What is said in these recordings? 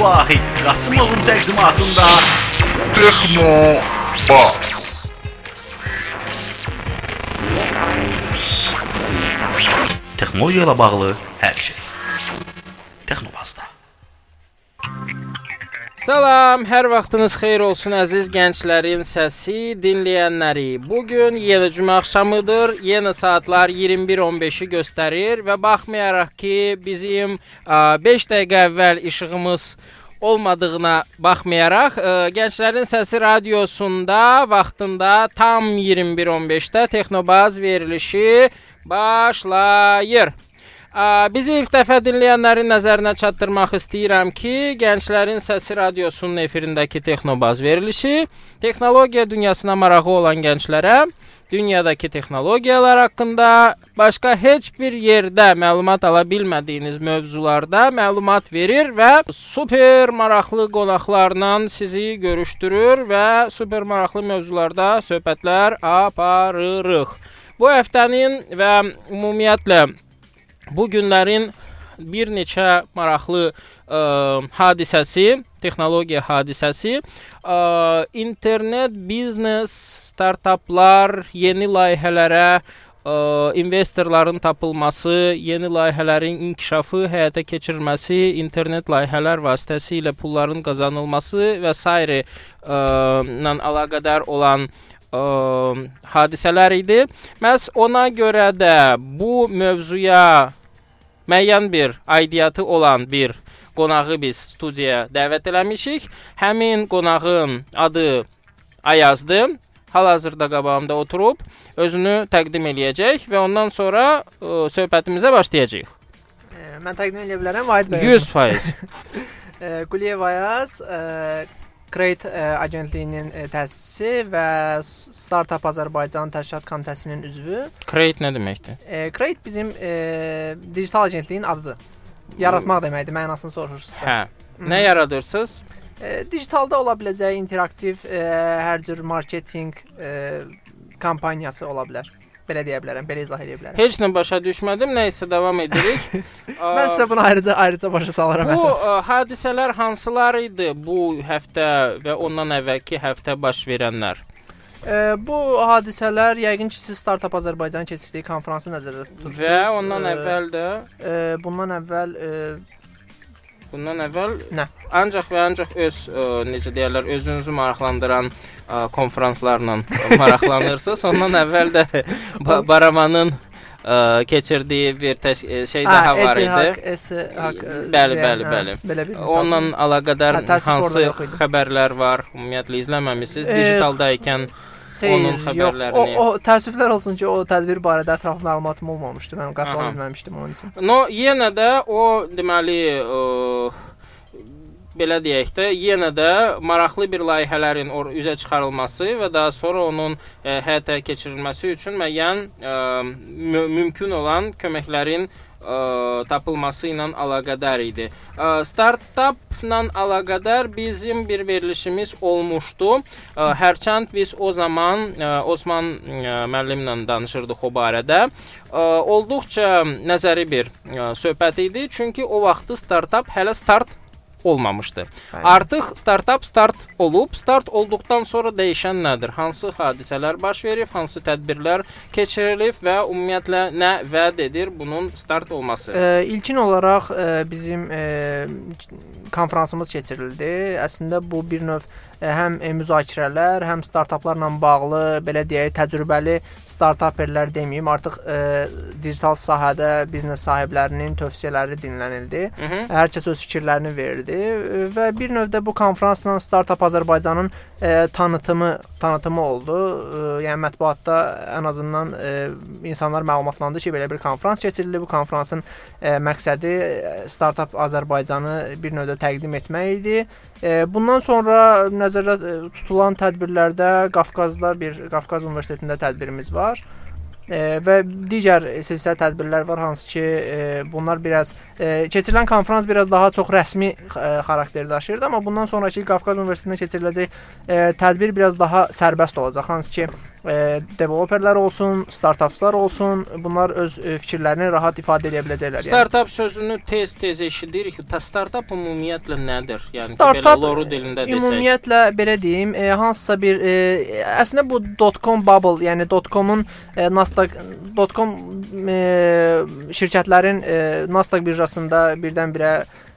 Vahid Qasımovun təqdimatında Techno Box. texnologiya ilə bağlı hər şey. Texnobazda. Salam, hər vaxtınız xeyir olsun əziz gənclərin səsi dinləyənləri. Bu gün yenə cümə axşamıdır. Yenə saatlar 21:15-i göstərir və baxmayaraq ki, bizim 5 dəqiqə əvvəl işığımız olmadığına baxmayaraq, ə, Gənclərin Səsi radiosunda vaxtında tam 21:15-də Texnobaz verilişi başlayır. Bizi ilk dəfə dinləyənlərin nəzərinə çatdırmaq istəyirəm ki, Gənclərin Səsi radiosunun efirindəki Texnobaz verilişi texnologiya dünyasına marağı olan gənclərə dünyadakı texnologiyalar haqqında başqa heç bir yerdə məlumat ala bilmədiyiniz mövzularda məlumat verir və super maraqlı qonaqlarla sizi görüşdürür və super maraqlı mövzularda söhbətlər aparırıq. Bu həftənin və ümumiyyətlə bu günlərin bir neçə maraqlı ə, hadisəsi, texnologiya hadisəsi, ə, internet biznes, startaplar, yeni layihələrə ə, investorların tapılması, yeni layihələrin inkişafı, həyata keçirilməsi, internet layihələr vasitəsilə pulların qazanılması və s. ilə əlaqədar olan ə, hadisələr idi. Məs ona görə də bu mövzuya müəyyən bir aidiyyatı olan bir qonağı biz studiyaya dəvət eləmişik. Həmin qonağın adı Ayazdır. Hal-hazırda qabağımda oturub özünü təqdim eləyəcək və ondan sonra ə, söhbətimizə başlayacağıq. E, Mən təqdim edə bilərəm Vahid bəy. 100%. E, Quliyev Ayaz, e, Create e, agentliyinin e, təsisçisi və Startup Azərbaycan Təşkilat Komitəsinin üzvü. Create nə deməkdir? E, Create bizim e, digital agentliyin adıdır. Yaratmaq deməkdir, mənasını soruşursunuz. Hə. Nə yaradırsınız? E, digitalda ola biləcək interaktiv e, hər cür marketinq e, kampaniyası ola bilər. Belə deyə bilərəm, belə izah edə bilərəm. Heç nə başa düşmədim. Nə isə davam edirik. Ə, Mən sizə bunu ayrıca ayrıca başa salaram. Bu ə, hadisələr hansılar idi bu həftə və ondan əvvəlki həftə baş verənlər? E, bu hadisələr yəqin ki, siz Startup Azərbaycan keçirdiyi konfransı nəzərdə tutursunuz. Və ondan E, əvvəl də e, bundan əvvəl e, bundan əvvəl Nə? ancaq və ancaq öz ə, necə deyirlər, özünüzü maraqlandıran ə, konfranslarla maraqlanırsınız. Ondan əvvəl də ba Baramanın ə, keçirdiyi bir şey daha var idi. Haq, S haq. e, Bəli, bəli, hə, bəli. Belə bir. Ondan əlaqədar Hə, hansı xəbərlər var? Ümumiyyətlə izləməmisiniz. Eh, Digitalda ikən Xeyr, onun yox. xəbərlərini- O, o təəssüflər olsun ki, o tədbir barədə ətraflı məlumatım olmamışdı. Mən qatıla bilməmişdim onun üçün. No, yenə də o deməli ə, belə deyək də, yenə də maraqlı bir layihələrin üzə çıxarılması və daha sonra onun ə, həyata keçirilməsi üçün müəyyən ə, mü mümkün olan köməklərin ə, tapılması ilə əlaqədar idi. Ə, startupla əlaqədar bizim bir verilişimiz olmuşdu. Ə, hərçənd biz o zaman ə, Osman ə, müəllimlə danışırdıq o barədə. Ə, olduqca nəzəri bir ə, söhbət idi, çünki o vaxtı startup hələ start olmamışdı. Bəli. Artıq startup start olub. Start olduqdan sonra dəyişən nədir? Hansı hadisələr baş verib, hansı tədbirlər keçirilib və ümumiyyətlə nə vəd edir bunun start olması? E, ilkin olaraq e, bizim e, konfransımız keçirildi. Əslində bu bir növ e, həm e, müzakirələr, həm startaplarla bağlı belə deyək, təcrübəli startaperlər deməyim, artıq e, digital sahədə biznes sahiblərinin tövsiyələri dinlənildi. Mhm. Hər kəs öz fikirlərini verdi e, və bir növdə bu konfransla Startup Azərbaycanın e, tanıtımı tanıtımı oldu. E, yəni mətbuatda ən azından e, insanlar məlumatlandı ki, belə bir konfrans keçirildi. Bu konfransın e, məqsədi Startup Azərbaycanı bir növdə təqdim etmək idi. E, bundan sonra nəzərdə tutulan tədbirlərdə Qafqazda bir Qafqaz Universitetində tədbirimiz var. E, və digər silsilə tədbirlər var hansı ki, e, bunlar biraz e, keçirilən konfrans biraz daha çox rəsmi xarakter daşıyırdı, amma bundan sonrakı Qafqaz Universitetində keçiriləcək tədbir biraz daha sərbəst olacaq. Hansı ki, developerlər olsun, startapçılar olsun, bunlar öz fikirlərini rahat ifadə edə biləcəklər. Yəni. sözünü tez-tez eşidirik. Ta startup ümumiyyətlə nədir? Yəni startup, belə loru dilində desək. Ümumiyyətlə belə deyim, hansısa bir əslində bu .com bubble, yəni .com-un e, Nasdaq.com e, şirkətlərin e, Nasdaq birjasında birdən-birə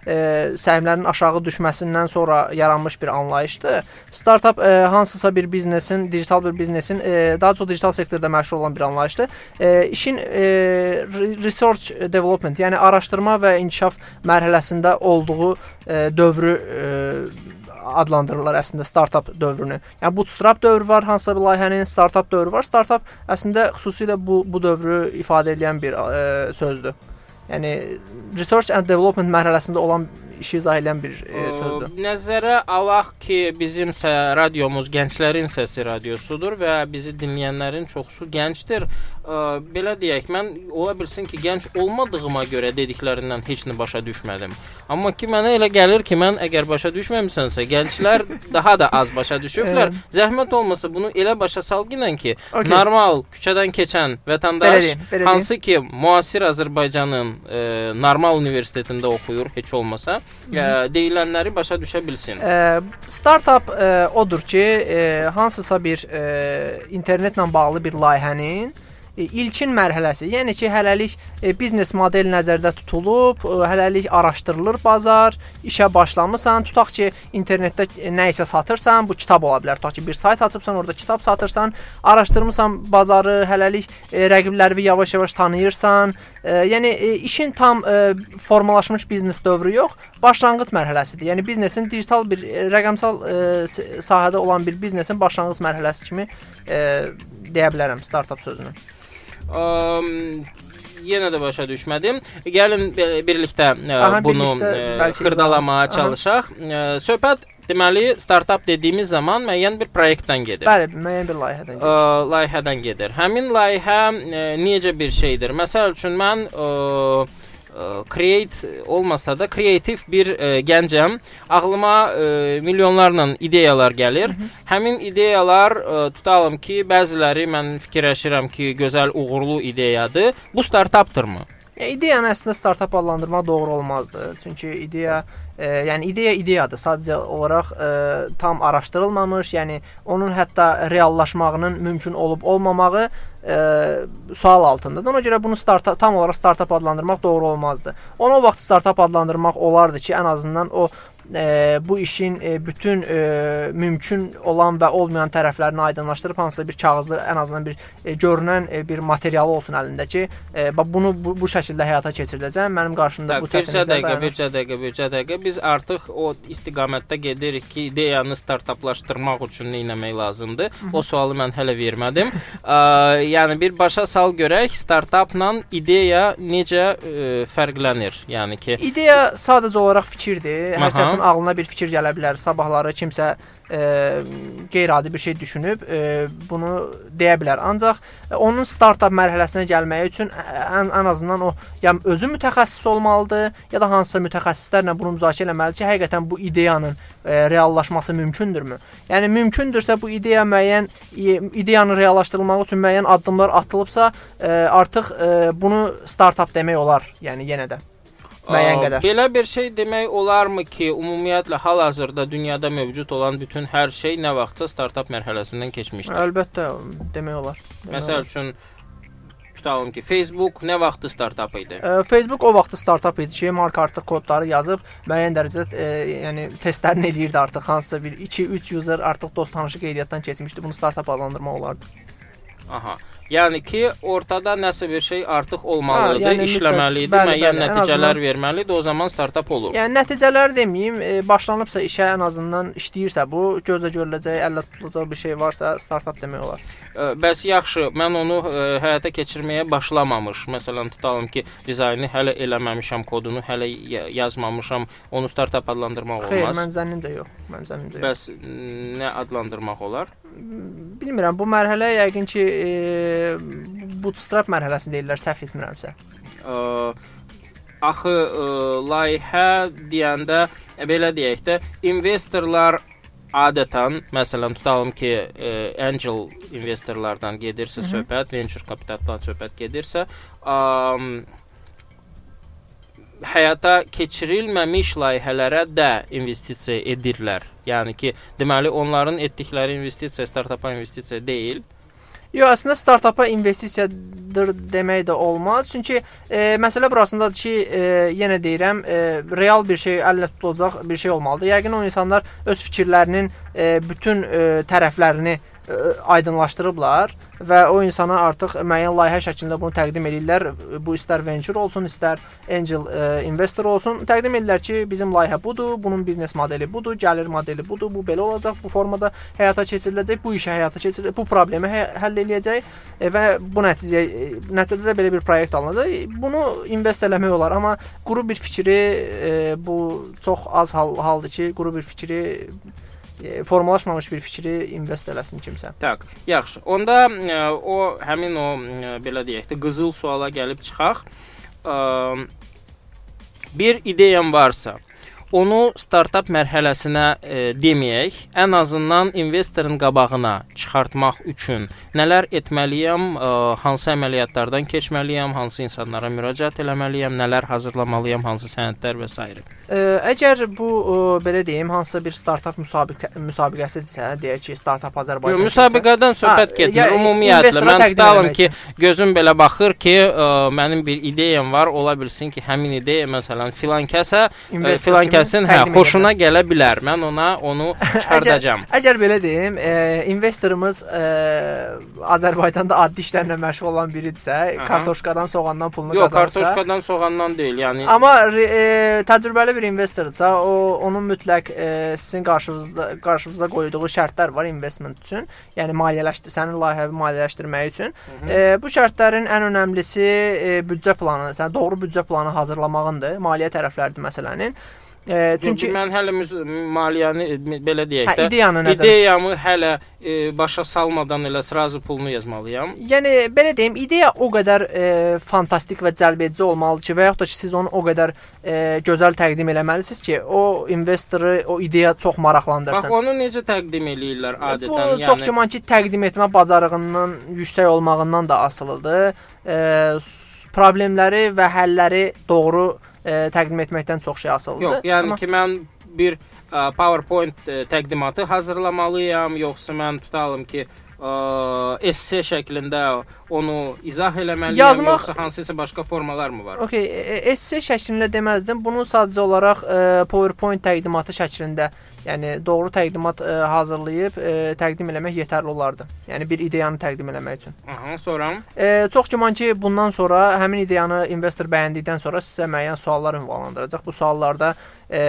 e, səhmlərin aşağı düşməsindən sonra yaranmış bir anlayışdır. Startup e, hansısa bir biznesin, digital bir biznesin, e, daha çox digital sektorda məşğul olan bir anlayışdır. E, işin e, research development, yəni araşdırma və inkişaf mərhələsində olduğu e, dövrü e, adlandırırlar əslində startup dövrünü. Yəni bootstrap dövrü var, hansısa bir layihənin startup dövrü var. Startup əslində xüsusilə bu bu dövrü ifadə edən bir ə, e, sözdür. Yəni research and development mərhələsində olan işi izah edən bir e, sözdür. Nəzərə alaq ki, bizim radiomuz gənclərin səsi radiosudur və bizi dinləyənlərin çoxusu gəncdir. E, belə deyək, mən ola bilsin ki, gənc olmadığıma görə dediklərindən heç nə başa düşmədim. Amma ki mənə elə gəlir ki, mən əgər başa düşməmisənsə, gənclər daha da az başa düşüblər. Zəhmət olmasa bunu elə başa sal ginən ki, okay. normal küçədən keçən vətəndaş belə deyim, belə hansı ki, müasir Azərbaycanın e, normal universitetində oxuyur heç olmasa, ə, deyilənləri başa düşə bilsin. Ə, startup ə, odur ki, ə, hansısa bir ə, internetlə bağlı bir layihənin E, ilkin mərhələsi, yəni ki, hələlik e, biznes model nəzərdə tutulub, e, hələlik araşdırılır bazar, işə başlamısan, tutaq ki, internetdə nə isə satırsan, bu kitab ola bilər. Tutaq ki, bir sayt açıbsan, orada kitab satırsan, araşdırmısan bazarı, hələlik e, rəqiblərini yavaş-yavaş tanıyırsan. E, yəni e, işin tam e, formalaşmış biznes dövrü yox, başlanğıc mərhələsidir. Yəni biznesin digital bir e, rəqəmsal e, sahədə olan bir biznesin başlanğıc mərhələsi kimi e, deyə bilərəm startup sözünü. Yenə də başa düşmədim. Gəlin birlikdə e, Aha, bunu birlikdə, e, xırdalamağa çalışaq. Aha. E, söhbət deməli startap dediyimiz zaman müəyyən bir layihədən gedir. Bəli, müəyyən bir layihədən gedir. Ə, layihədən gedir. Həmin layihə ə, necə bir şeydir? Məsəl üçün mən ə, create olmasa da kreativ bir ə, e, gəncəm. Ağlıma ə, e, milyonlarla ideyalar gəlir. Hı -hı. Həmin ideyalar ə, e, tutalım ki, bəziləri mən fikirləşirəm ki, gözəl, uğurlu ideyadır. Bu startapdırmı? Ya, ideyanı əslində startap adlandırmaq doğru olmazdı. Çünki ideya e, yəni ideya ideyadır. Sadəcə olaraq e, tam araşdırılmamış, yəni onun hətta reallaşmağının mümkün olub olmamağı e, sual altındadır. Ona görə bunu startap tam olaraq startap adlandırmaq doğru olmazdı. Onu o vaxt startap adlandırmaq olardı ki, ən azından o e, bu işin e, bütün e, mümkün olan və olmayan tərəflərini aydınlaşdırıb hansısa bir kağızlı ən azından bir e, görünən e, bir materialı olsun əlində ki, e, bunu bu, bu şəkildə həyata keçiriləcək. Mənim qarşımda bu çətinliklər dəqiqə, bircə dəqiqə, bircə dəqiqə. Biz artıq o istiqamətdə gedirik ki, ideyanı startaplaşdırmaq üçün nə etmək lazımdır? Hı -hı. O sualı mən hələ vermədim. Ə, yəni bir başa sal görək, startapla ideya necə ə, fərqlənir? Yəni ki, ideya sadəcə olaraq fikirdir. Hər kəsin ağlına bir fikir gələ bilər. Sabahları kimsə e, qeyri-adi bir şey düşünüb e, bunu deyə bilər. Ancaq e, onun startap mərhələsinə gəlməyi üçün ən, ən azından o ya özü mütəxəssis olmalıdır, ya da hansısa mütəxəssislərlə bunu müzakirə etməlidir ki, həqiqətən bu ideyanın e, reallaşması mümkündürmü? Yəni mümkündürsə bu ideya müəyyən ideyanın reallaşdırılması üçün müəyyən addımlar atılıbsa, e, artıq e, bunu startap demək olar. Yəni yenə də müəyyən qədər. Belə bir şey demək olarmı ki, ümumiyyətlə hal-hazırda dünyada mövcud olan bütün hər şey nə vaxtsa startap mərhələsindən keçmişdir? Əlbəttə, demək olar. Demək Məsəl üçün tutalım ki, Facebook nə vaxtı startap idi? E, Facebook o vaxtı startap idi ki, marka artıq kodları yazıb müəyyən dərəcədə e, yəni testlərini eləyirdi artıq hansısa bir 2-3 user artıq dost tanışı qeydiyyatdan keçmişdi. Bunu startap adlandırmaq olardı. Aha. Yəni ki, ortada nəsə bir şey artıq olmalıdır, Ha, yəni işləməli idi, mütləq- bəli, müəyyən bəli, nəticələr azından- verməlidir, o zaman startap olur. Yəni nəticələr deməyim, e, başlanıbsa işə ən azından işləyirsə bu, gözlə görüləcək, əllə tutulacaq bir şey varsa startap demək olar. Ə, Bəs yaxşı, mən onu ə, həyata keçirməyə başlamamış, məsələn, tutalım ki, dizaynı hələ eləməmişəm, kodunu hələ ya- yazmamışam, onu startap adlandırmaq Xeyr, olmaz. mən zənnimcə yox. Mən zənnimcə yox. Bəs nə adlandırmaq olar? Bilmirəm, bu mərhələ yəqin ki, e, bootstrap mərhələsi deyirlər, səhv etmirəmsə. Axı ə, layihə deyəndə ə, belə deyək də, investorlar adətən məsələn tutalım ki, ə, angel investorlardan gedirsə söhbət, venture kapitaldan söhbət gedirsə, ə, həyata keçirilməmiş layihələrə də investisiya edirlər. Yəni ki, deməli onların etdikləri investisiya startapa investisiya deyil. Yox, əslində startapa investisiyadır demək də olmaz. Çünki e, məsələ burasındadır ki, e, yenə deyirəm, e, real bir şey əllə tutulacaq bir şey olmalıdır. Yəqin o insanlar öz fikirlərinin e, bütün e, tərəflərini e, aydınlaşdırıblar və o insana artıq müəyyən layihə şəklində bunu təqdim edirlər. Bu istər venture olsun, istər angel e, investor olsun. Təqdim edirlər ki, bizim layihə budur, bunun biznes modeli budur, gəlir modeli budur, bu belə olacaq, bu formada həyata keçiriləcək, bu işə həyata keçiriləcək, bu problemi hə həll eləyəcək e, və bu nəticəyə e, nəticədə də belə bir proyekt alınacaq. Bunu invest eləmək olar, amma quru bir fikri e, bu çox az hal haldır ki, quru bir fikri e, formalaşmamış bir fikri invest eləsin kimsə. Tak, yaxşı. Onda ə, o həmin o ə, belə deyək də qızıl suala gəlib çıxaq. Bir ideyam varsa, onu startap mərhələsinə e, deməyək, ən azından investorun qabağına çıxartmaq üçün nələr etməliyəm, e, hansı əməliyyatlardan keçməliyəm, hansı insanlara müraciət etməliyəm, nələr hazırlamalıyam, hansı sənədlər və s. Ə, əgər bu ə, belə deyim, hansısa bir startap müsabiqə müsabiqəsidirsə, deyək ki, startap Azərbaycan. Yox, müsabiqədən söhbət getmir. ya, Ümumiyyətlə mən tutalım ki, gözüm belə baxır ki, ə, mənim bir ideyam var, ola bilsin ki, həmin ideya məsələn filan kəsə, İnvestor filan kimi kəsin hə, xoşuna gələ bilər. Mən ona onu çıxardacağam. Əgər belə deyim, e, investorumuz e, Azərbaycanda addi işlərlə məşğul olan biridirsə, Aha. kartoşkadan, soğandan pulunu Yox, qazanırsa, kartoşkadan, soğandan deyil. Yəni Amma e, təcrübəli bir investorsa, o onun mütləq e, sizin qarşınızda qarşınıza qoyduğu şərtlər var investment üçün. Yəni maliyyələşdir, sənin layihəni maliyyələşdirmək üçün. E, bu şərtlərin ən önəmlisi e, büdcə planı, sən doğru büdcə planı hazırlamağındır. Maliyyə tərəfləridir məsələnin. E, çünki Yox, mən hələ maliyyəni e, belə deyək hə, də, ideyanı nəzərə ideyamı hələ e, başa salmadan elə sırazu pulunu yazmalıyam. Yəni belə deyim, ideya o qədər e, fantastik və cəlbedici olmalıdır ki, və yaxud da ki siz onu o qədər e, gözəl təqdim eləməlisiniz ki, o investoru o ideya çox maraqlandırsın. Bax onu necə təqdim eləyirlər adətən, Bu, yəni çox güman ki, təqdim etmə bacarığından yüksək olmağından da asılıdır. E, problemləri və həlləri doğru e, təqdim etməkdən çox şey asılıdır. Yox, yəni Amma- ki mən bir ə, PowerPoint ə, təqdimatı hazırlamalıyam, yoxsa mən tutalım ki, ə, esse şəklində onu izah eləməliyəm, Yazmaq- yoxsa hansısa başqa formalar mı var? Okay, esse şəklində deməzdim. Bunu sadəcə olaraq e, PowerPoint təqdimatı şəklində, yəni doğru təqdimat e, hazırlayıb e, təqdim eləmək yetərli olardı. Yəni bir ideyanı təqdim eləmək üçün. Aha, sonra E, çox güman ki, bundan sonra həmin ideyanı investor bəyəndikdən sonra sizə müəyyən suallar ünvanlandıracaq. Bu suallarda e,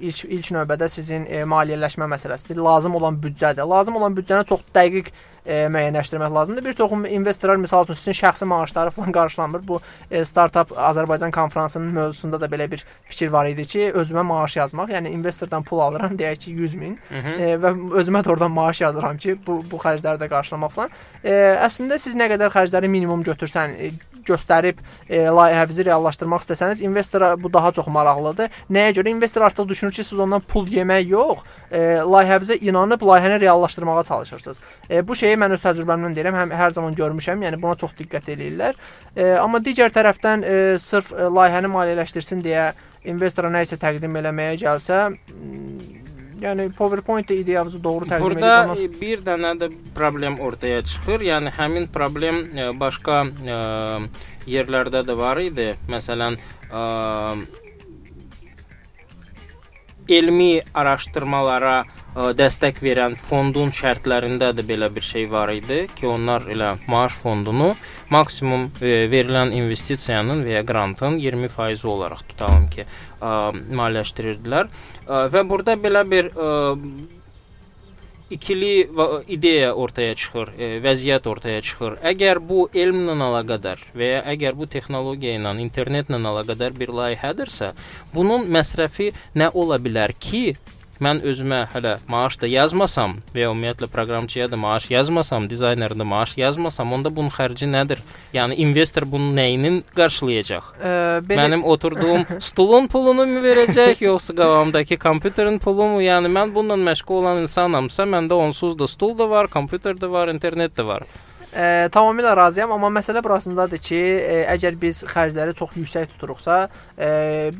ilk ilk növbədə sizin e, maliyyələşmə məsələsidir. Lazım olan büdcədir. Lazım olan büdcəni çox dəqiq e, müəyyənləşdirmək lazımdır. Bir çox investorlar məsəl üçün sizin şəxsi maaşları falan qarşılanmır. Bu e, startap Azərbaycan konfransının mövzusunda da belə bir fikir var idi ki, özümə maaş yazmaq. Yəni investordan pul alıram, deyək ki 100 min Mhm. e, və özümə də oradan maaş yazıram ki, bu bu xərcləri də qarşılamaq falan. E, əslində siz nə qədər xərcləri minimum götürsən, e, göstərib e, layihənizi reallaşdırmaq istəsəniz, investora bu daha çox maraqlıdır. Nəyə görə investor artıq düşünür ki, siz ondan pul yemək yox, e, layihənizə inanıb layihəni reallaşdırmağa çalışırsınız. E, bu şeyi mən öz təcrübəmdən deyirəm, həm hər zaman görmüşəm, yəni buna çox diqqət eləyirlər. E, amma digər tərəfdən e, sırf e, layihəni maliyyələşdirsin deyə investora nə isə təqdim eləməyə gəlsə, yəni PowerPoint ideyamızı doğru təqdim edib Burada ondan bir dənə də problem ortaya çıxır. Yəni həmin problem e, başqa e, yerlərdə də var idi. Məsələn, e, elmi araşdırmalara ə, dəstək verən fondun şərtlərində də belə bir şey var idi ki, onlar elə maaş fondunu maksimum ə, verilən investisiyanın və ya qrantın 20% olaraq tutalım ki, ə, maliyyələşdirirdilər. Ə, və burada belə bir ə, ikili ideya ortaya çıxır, e, vəziyyət ortaya çıxır. Əgər bu elmlə əlaqədar və ya əgər bu texnologiya ilə, internetlə əlaqədar bir layihədirsə, bunun məsrəfi nə ola bilər ki, mən özümə hələ maaş da yazmasam və ya ümumiyyətlə proqramçıya da maaş yazmasam, dizaynerə də maaş yazmasam, onda bunun xərci nədir? Yəni investor bunun nəyinin qarşılayacaq? Ə, belə Mənim oturduğum stulun pulunu mu verəcək, yoxsa qabağımdakı kompüterin pulu mu? Yəni mən bununla məşğul olan insanamsa, məndə onsuz da stul da var, kompüter də var, internet də var. Ə, tamamilə razıyam, amma məsələ burasındadır ki, ə, əgər biz xərcləri çox yüksək tuturuqsa, ə,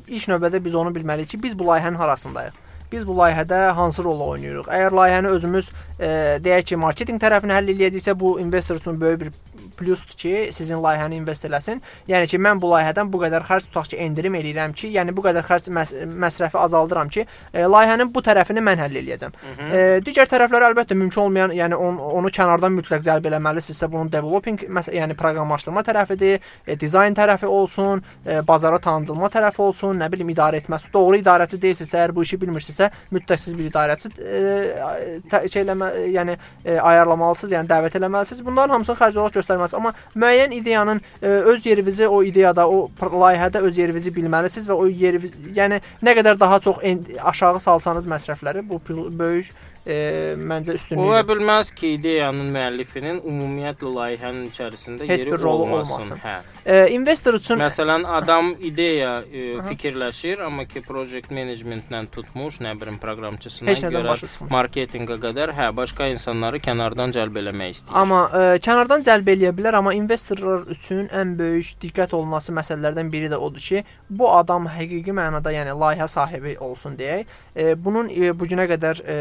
ilk növbədə biz onu bilməliyik ki, biz bu layihənin harasındayıq. Biz bu layihədə hansı rolu oynayırıq? Əgər layihəni özümüz ə, deyək ki, marketinq tərəfini həll eləyəcəksə, bu investor üçün böyük bir plusdur ki, sizin layihəni invest eləsin. Yəni ki, mən bu layihədən bu qədər xərc tutaq ki, endirim eləyirəm ki, yəni bu qədər xərc məs məsrəfi azaldıram ki, e, layihənin bu tərəfini mən həll eləyəcəm. E, digər tərəflər əlbəttə mümkün olmayan, yəni on, onu kənardan mütləq cəlb eləməlisinizsə, bunun developing, məs yəni proqramlaşdırma tərəfidir, e, dizayn tərəfi olsun, e, bazara tanıdılma tərəfi olsun, nə bilim idarə etməsi. Doğru idarəçi deyilsinizsə, əgər bu işi bilmirsinizsə, mütləq siz bir idarəçi e, şey eləmə, yəni e, ayarlamalısınız, yəni dəvət eləməlisiniz. Bunların hamısını xərc olaraq göstərməlisiniz, amma müəyyən ideyanın e, öz yerinizi o ideyada, o layihədə öz yerinizi bilməlisiniz və o yeri yəni nə qədər daha çox en, aşağı salsanız məsrəfləri bu böyük e, məncə Ola üstünlüyü. bilməz ki, ideyanın müəllifinin ümumiyyətlə layihənin içərisində Heç yeri bir rolu olmasın. olmasın. Hə. E, investor üçün Məsələn, adam ideya e, fikirləşir, amma ki, project managementlə tutmuş, nə bilim, nədən görə marketinqə qədər, hə, başqa insanları kənardan cəlb eləmək istəyir. Amma ə, kənardan cəlb eləyə bilər, amma investorlar üçün ən böyük diqqət olunması məsələlərdən biri də odur ki, bu adam həqiqi mənada, yəni layihə sahibi olsun deyək. E, bunun e, bu günə qədər e,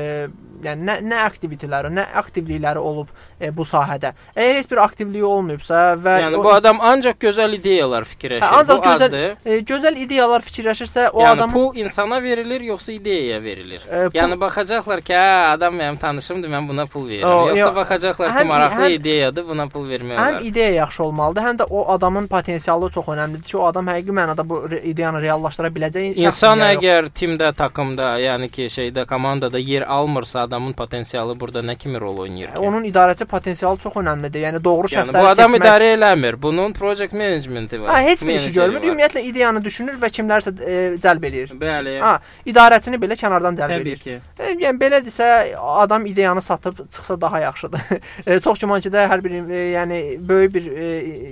yəni nə nə aktiviteləri, nə aktivlikləri olub e, bu sahədə. Əgər heç bir aktivliyi olmayıbsa və Yəni o- bu adam ancaq gözəl ideyalar fikirləşir. Hə, ancaq bu gözəl azdır. e, gözəl ideyalar fikirləşirsə, o yəni adamın pul insana verilir yoxsa ideyaya verilir? E, pul- Yəni baxacaqlar ki, hə, adam mənim tanışımdır, mən buna pul verirəm. O, yoxsa yo- baxacaqlar ki, həm- maraqlı həm- ideyadır, buna pul vermək həm olar. ideya yaxşı olmalıdır, həm də o adamın potensialı çox önəmlidir ki, o adam həqiqi mənada bu ideyanı reallaşdıra biləcək İnsan ya yox. əgər timdə, takımda, yəni ki, şeydə, komandada yer almırsa, adamın potensialı burada nə kimi rol oynayır ki? Onun idarəçi potensialı çox önəmlidir. Yəni doğru yəni şəxsləri bu adam seçmək. idarə eləmir. Bunun project managementi var. Ha, heç bir işi görmür. var. Ümumiyyətlə ideyanı düşünür və kimlərsə e, cəlb eləyir. Bəli. Ha, idarəçini belə kənardan cəlb Təbii eləyir. ki. E, yəni belədirsə adam ideyanı satıb çıxsa daha yaxşıdır. e, çox güman ki də hər bir e, yəni böyük bir e,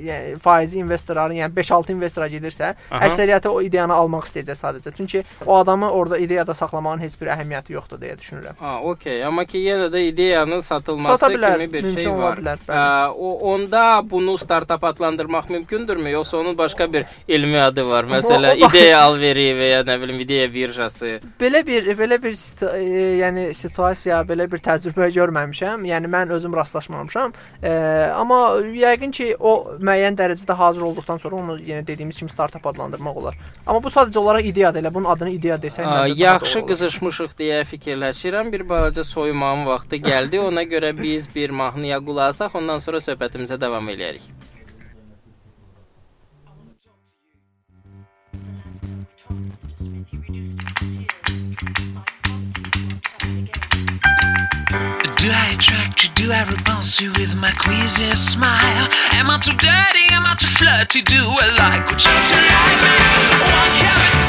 yəni faizi investorların, yəni 5-6 investora gedirsə, əksəriyyəti o ideyanı almaq istəyəcək sadəcə. Çünki o adamı orada ideyada saxlamağın heç bir əhəmiyyəti yoxdur deyə düşünürəm. Ha, okey. Amma ki yenə də ideyanın satılması Sata bilər, kimi bir şey var. bilər. Ə, o onda bunu startap adlandırmaq mümkündürmü, yoxsa onun başqa bir elmi adı var? Məsələn, o bax- ideya alveri və ya nə bilim ideya birjası. Belə bir belə bir situ e, yəni situasiya, belə bir təcrübə görməmişəm. Yəni mən özüm rastlaşmamışam. E, amma yəqin ki o müəyyən dərəcədə hazır olduqdan sonra onu yenə dediyimiz kimi startap adlandırmaq olar. Amma bu sadəcə olaraq ideyadır. Elə bunun adını ideya desək məncə yaxşı qızışmışıq deyə fikirləşirəm. Bir balaca soyumağın vaxtı gəldi. Ona görə biz bir mahnıya qulaq asaq, ondan sonra söhbətimizə davam edərik. Do I attract you? Do I repulse you with my queasy smile? Am I too dirty? Am I too flirty? Do I like what you you like me? What can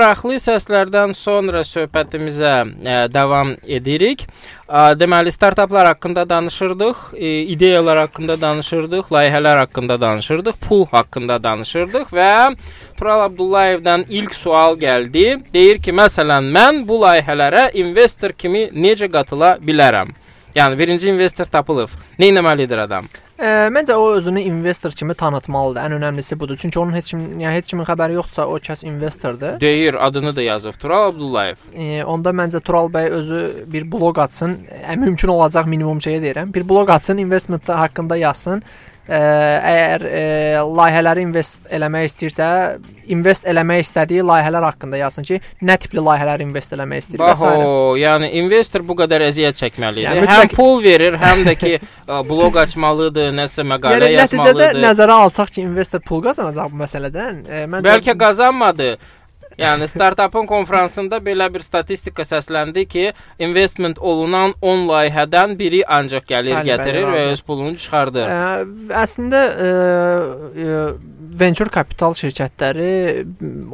Maraqlı səslərdən sonra söhbətimizə ə, davam edirik. Ə, deməli startaplar haqqında danışırdıq, e, ideyalar haqqında danışırdıq, layihələr haqqında danışırdıq, pul haqqında danışırdıq və Tural Abdullayevdən ilk sual gəldi. Deyir ki, məsələn, mən bu layihələrə investor kimi necə qatıla bilərəm? Yəni birinci investor tapılıb. Nə etməlidir adam? Ə, məncə o özünü investor kimi tanıtmalıdır. Ən önəmlisi budur. Çünki onun heç kim, yəni heç kimin xəbəri yoxdursa, o kəs investordur. Deyir, adını da yazıb Tural Abdullayev. E, onda məncə Tural bəy özü bir bloq açsın. Ə, mümkün olacaq minimum şeyə deyirəm. Bir bloq açsın, investment haqqında yazsın. Əgər ə, layihələri invest eləmək istəyirsə, invest eləmək istədiyi layihələr haqqında yazsın ki, nə tipli layihələr invest eləmək istəyir və s. Baho, yəni investor bu qədər əziyyət çəkməlidir. Yəni Yəni, mütləq- həm pul verir, həm də ki, bloq açmalıdır, nəsə məqalə Yəni nəticədə yazmalıdır. nəzərə alsaq ki, investor pul qazanacaq bu məsələdən, e, məncə Bəlkə qazanmadı. Yəni startapın konfransında belə bir statistika səsləndi ki, investment olunan 10 layihədən biri ancaq gəlir Bəli, bəli, gətirir və razı. öz pulunu çıxardır. Ə, əslində ə, ə, venture kapital şirkətləri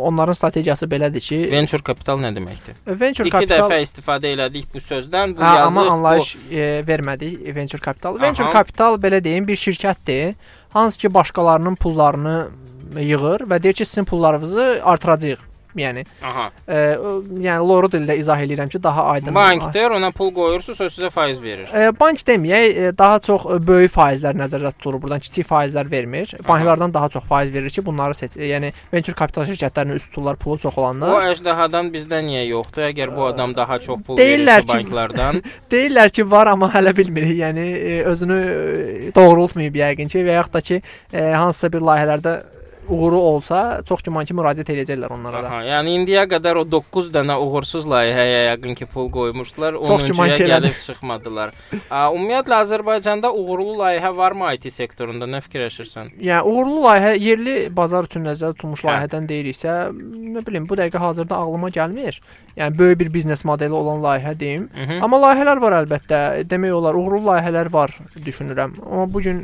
onların strategiyası belədir ki, Venture kapital nə deməkdir? venture İki kapital dəfə istifadə elədik bu sözdən. Bu Hə, yazıq amma bu- anlayış e, vermədik venture kapital. Venture Aha. kapital belə deyim, bir şirkətdir, hansı ki başqalarının pullarını yığır və deyir ki, sizin pullarınızı artıracağıq. Yəni, Aha. e, o, yəni loru dildə izah eləyirəm ki, daha aydın. Bankdır, ona pul qoyursunuz, o sizə faiz verir. E, bank deməyək, e, daha çox e, böyük faizlər nəzərdə tutulur. Burdan kiçik faizlər vermir. Banklardan daha çox faiz verir ki, bunları seç. e, Yəni venture kapital şirkətlərinin üst tuturlar pulu çox O olanlar. əjdahadan bizdə niyə yoxdur? Əgər bu adam daha çox pul Deyirlər verirsə ki- banklardan, Deyirlər ki, var, amma hələ bilmirik. Yəni e, özünü e, doğrultmayıb yəqin ki, və yaxud da ki, e, hansısa bir layihələrdə uğuru olsa, çox güman ki, müraciət edəcəklər onlara da. Aha, yəni indiyə qədər o 9 dənə uğursuz layihəyə yəqin ki, pul qoymuşdular. Çox güman 10-cuya ki, elədir. gəlib çıxmadılar. Ümumiyyətlə Azərbaycanda uğurlu layihə varmı IT sektorunda? Nə fikirləşirsən? Yəni uğurlu layihə yerli bazar üçün nəzərdə tutulmuş Hə. layihədən deyiriksə, nə bilim, bu dəqiqə hazırda ağlıma gəlmir. Yəni böyük bir biznes modeli olan layihə deyim. Mhm. Amma layihələr var əlbəttə. Demək olar uğurlu layihələr var düşünürəm. Amma bu gün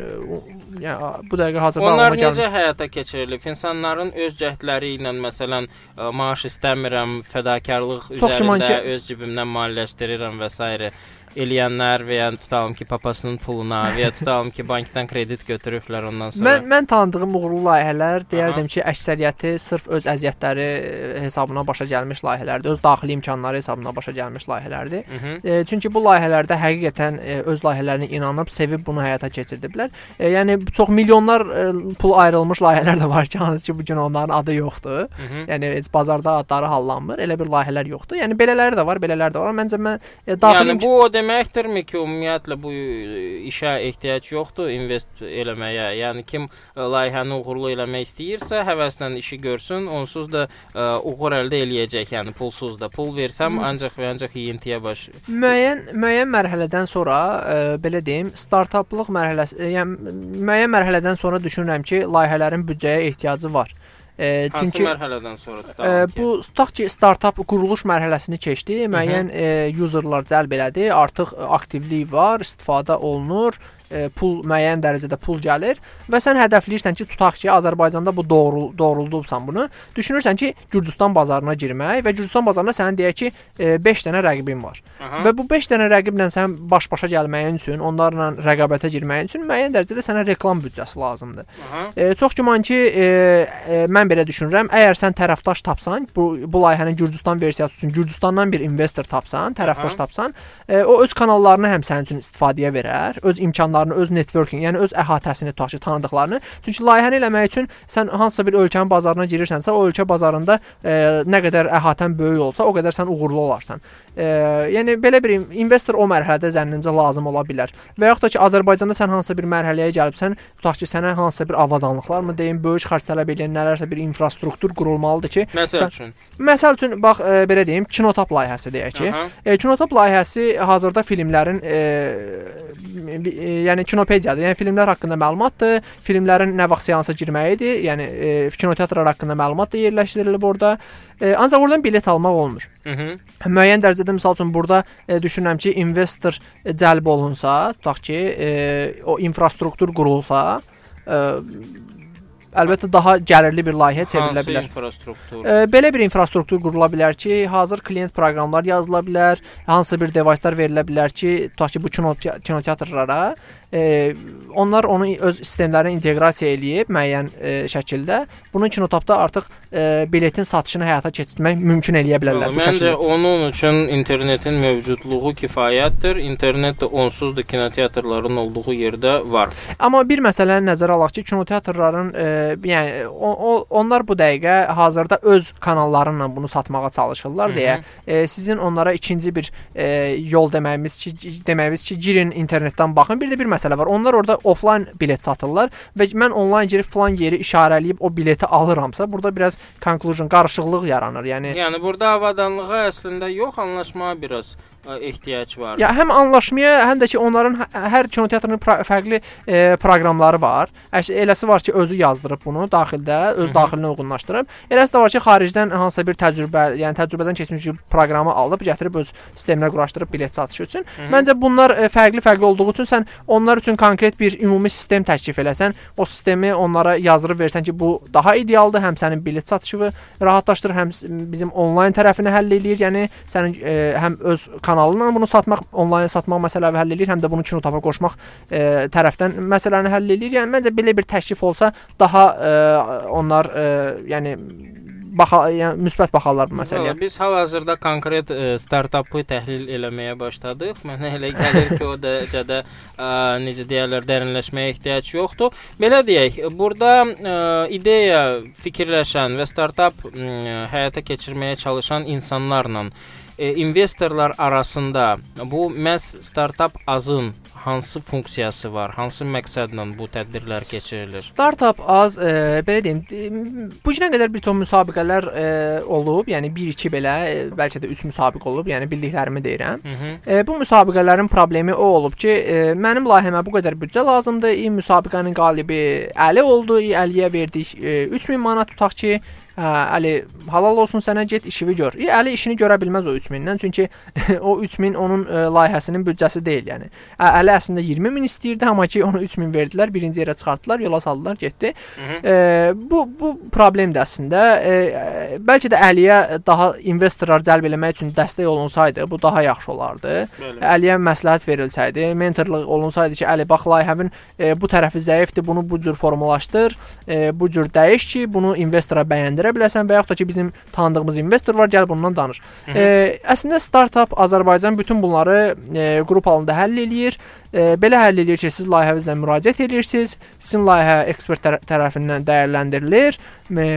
yəni bu dəqiqə hazırda Onlar necə həyata keçirilib? İnsanların öz cəhdləri ilə məsələn ə, maaş istəmirəm, fədakarlıq Çox üzərində ki- öz cibimdən maliyyələşdirirəm və s. eləyənlər və ya tutalım ki, papasının puluna və ya tutalım ki, bankdan kredit götürüblər ondan sonra. Mən mən tanıdığım uğurlu layihələr deyərdim ki, əksəriyyəti sırf öz əziyyətləri e, hesabına başa gəlmiş layihələrdir, öz daxili imkanları hesabına başa gəlmiş layihələrdir. Mhm. E, çünki bu layihələrdə həqiqətən e, öz layihələrinə inanıb, sevib bunu həyata keçirdiblər. E, yəni çox milyonlar e, pul ayrılmış layihələr də var ki, hansı ki bu gün onların adı yoxdur. Mhm. Yəni heç bazarda adları hallanmır. Elə bir layihələr yoxdur. Yəni belələri də var, belələri də var. Məncə mən e, daxili Yəni bu o deməkdirmi ki, ümumiyyətlə bu e, işə ehtiyac yoxdur invest eləməyə. Yəni kim e, layihəni uğurlu eləmək istəyirsə, həvəslə işi görsün, onsuz da ə, uğur əldə eləyəcək. Yəni pulsuz da. Pul versəm ancaq və ancaq yeyintiyə baş. müəyyən müəyyən mərhələdən sonra e, belə deyim, startaplıq mərhələsi, e, yəni müəyyən mərhələdən sonra düşünürəm ki, layihələrin büdcəyə ehtiyacı var. E, Hansı çünki mərhələdən sonra e, bu tutaq ki, startap quruluş mərhələsini keçdi, müəyyən e, userlar cəlb elədi, artıq aktivlik var, istifadə olunur, pul müəyyən dərəcədə pul gəlir və sən hədəfləyirsən ki, tutaq ki, Azərbaycanda bu doğru doğruldubsan bunu. Düşünürsən ki, Gürcüstan bazarına girmək və Gürcüstan bazarına sənin deyək ki, 5 dənə rəqibin var. Aha. Və bu 5 dənə rəqiblə sən baş-başa gəlməyin üçün, onlarla rəqabətə girməyin üçün müəyyən dərəcədə sənə reklam büdcəsi lazımdır. Aha. E, çox güman ki, e, e, mən belə düşünürəm. Əgər sən tərəfdaş tapsan, bu bu layihənin Gürcüstan versiyası üçün Gürcüstandan bir investor tapsan, tərəfdaş Aha. tapsan, e, o öz kanallarını həm sənin üçün istifadəyə verər, öz imkanlarını, öz networking, yəni öz əhatəsini tutaq ki, tanıdıqlarını. Çünki layihəni eləmək üçün sən hansısa bir ölkənin bazarına girirsənsə, o ölkə bazarında e, nə qədər əhatən böyük olsa, o qədər sən uğurlu olarsan. E, yəni belə bir in- investor o mərhələdə zənnimcə lazım ola bilər. Və yaxud da ki, Azərbaycanda sən hansısa bir mərhələyə gəlibsən, tutaq ki, sənə hansısa bir avadanlıqlar mı deyim, böyük xərc tələb edən nələrsə bir infrastruktur qurulmalıdır ki, Məsəl üçün. Məsəl üçün bax e, belə deyim, Kinotap layihəsi deyək ki, Aha. e, Kinotap layihəsi hazırda filmlərin e, e, yəni kinopediyadır. Yəni filmlər haqqında məlumatdır, filmlərin nə vaxt seansa girməyidir, yəni e, kinoteatrlar haqqında məlumat da yerləşdirilib orada. E, ancaq oradan bilet almaq olmur. Mhm. Müəyyən dərəcədə məsəl üçün burada e, düşünürəm ki, investor e, cəlb olunsa, tutaq ki, e, o infrastruktur qurulsa, e, əlbəttə daha gəlirli bir layihəyə çevrilə Hansı bilər. infrastruktur? E, belə bir infrastruktur qurula bilər ki, hazır klient proqramlar yazıla bilər, hansısa bir devicelar verilə bilər ki, tutaq ki, bu kino kinoteatrlara e, onlar onu öz sistemlərinə inteqrasiya eləyib müəyyən e, şəkildə bunu kinotapda artıq e, biletin satışını həyata keçirmək mümkün eləyə bilərlər Məncə onun üçün internetin mövcudluğu kifayətdir. İnternet də onsuz da kinoteatrların olduğu yerdə var. Amma bir məsələni nəzərə alaq ki, kinoteatrların e, yəni o, o, onlar bu dəqiqə hazırda öz kanalları ilə bunu satmağa çalışırlar deyə e, sizin onlara ikinci bir e, yol deməyimiz ki, deməyimiz ki, girin internetdən baxın. Bir də bir məsələ var. Onlar orada offline bilet satırlar və mən onlayn girib falan yeri işarələyib o bileti alıramsa, burada biraz conclusion qarışıqlıq yaranır. Yəni Yəni burada avadanlığa əslində yox, anlaşmağa biraz ə, ehtiyac var. Ya həm anlaşmaya, həm də ki onların hə- hər kinoteatrının pra fərqli e, proqramları var. Əş eləsi var ki, özü yazdırıb bunu daxildə, öz daxilinə uyğunlaşdırıb. Eləsi də var ki, xaricdən hansısa bir təcrübə, yəni təcrübədən keçmiş bir proqramı alıb gətirib öz sisteminə quraşdırıb bilet satışı üçün. Məncə bunlar e, fərqli-fərqli olduğu üçün sən onlar üçün konkret bir ümumi sistem təklif eləsən, o sistemi onlara yazdırıb versən ki, bu daha idealdır, həm sənin bilet satışını rahatlaşdırır, həm bizim onlayn tərəfini həll eləyir. Yəni sənin e, həm öz kanalınla bunu satmaq, onlayn satmaq məsələvi həll eləyir, həm də bunu kinotapa qoşmaq e, tərəfdən məsələni həll eləyir. Yəni məncə belə bir təklif olsa daha e, onlar e, yəni baxa, yəni müsbət baxarlar bu məsələyə. Biz hal-hazırda konkret ə, startapı təhlil eləməyə başladıq. Mənə elə gəlir ki, o dərəcədə ə, necə deyirlər, dərinləşməyə ehtiyac yoxdur. Belə deyək, burada ə, ideya fikirləşən və startap ə, həyata keçirməyə çalışan insanlarla ə, investorlar arasında bu məhz startap azın hansı funksiyası var? Hansı məqsədlə bu tədbirlər keçirilir? Startup az, e, belə deyim, bu günə qədər bir çox müsabiqələr e, olub, yəni 1-2 belə, e, bəlkə də 3 müsabiqə olub, yəni bildiklərimi deyirəm. Hı -hı. E, bu müsabiqələrin problemi o olub ki, e, mənim layihəmə bu qədər büdcə lazımdır. İ müsabiqənin qalibi Əli oldu. Əliyə verdik e, 3000 manat tutaq ki, Hə, Əli, halal olsun sənə get işini gör. İ, Əli işini görə bilməz o 3000-dən, çünki o 3000 onun e, layihəsinin büdcəsi deyil, yəni. Ə, Əli əslində 20 min istəyirdi, amma ki onu 3000 verdilər, birinci yerə çıxartdılar, yola saldılar, getdi. E, bu bu problemdir əslində. E, e, bəlkə də Əliyə daha investorlar cəlb eləmək üçün dəstək olunsaydı, bu daha yaxşı olardı. Bəli. Əliyə məsləhət verilsəydi, mentorluq olunsaydı ki, Əli bax layihənin e, bu tərəfi zəifdir, bunu bu cür formalaşdır, e, bu cür dəyiş ki, bunu investora bəyəndirə biləsən və yaxud da ki, bizim tanıdığımız investor var, gəl bundan danış. E, əslində startap Azərbaycan bütün bunları e, qrup halında həll eləyir. E, belə həll eləyir ki, siz layihənizlə müraciət edirsiniz, sizin layihə ekspert tərə tərəfindən dəyərləndirilir. E,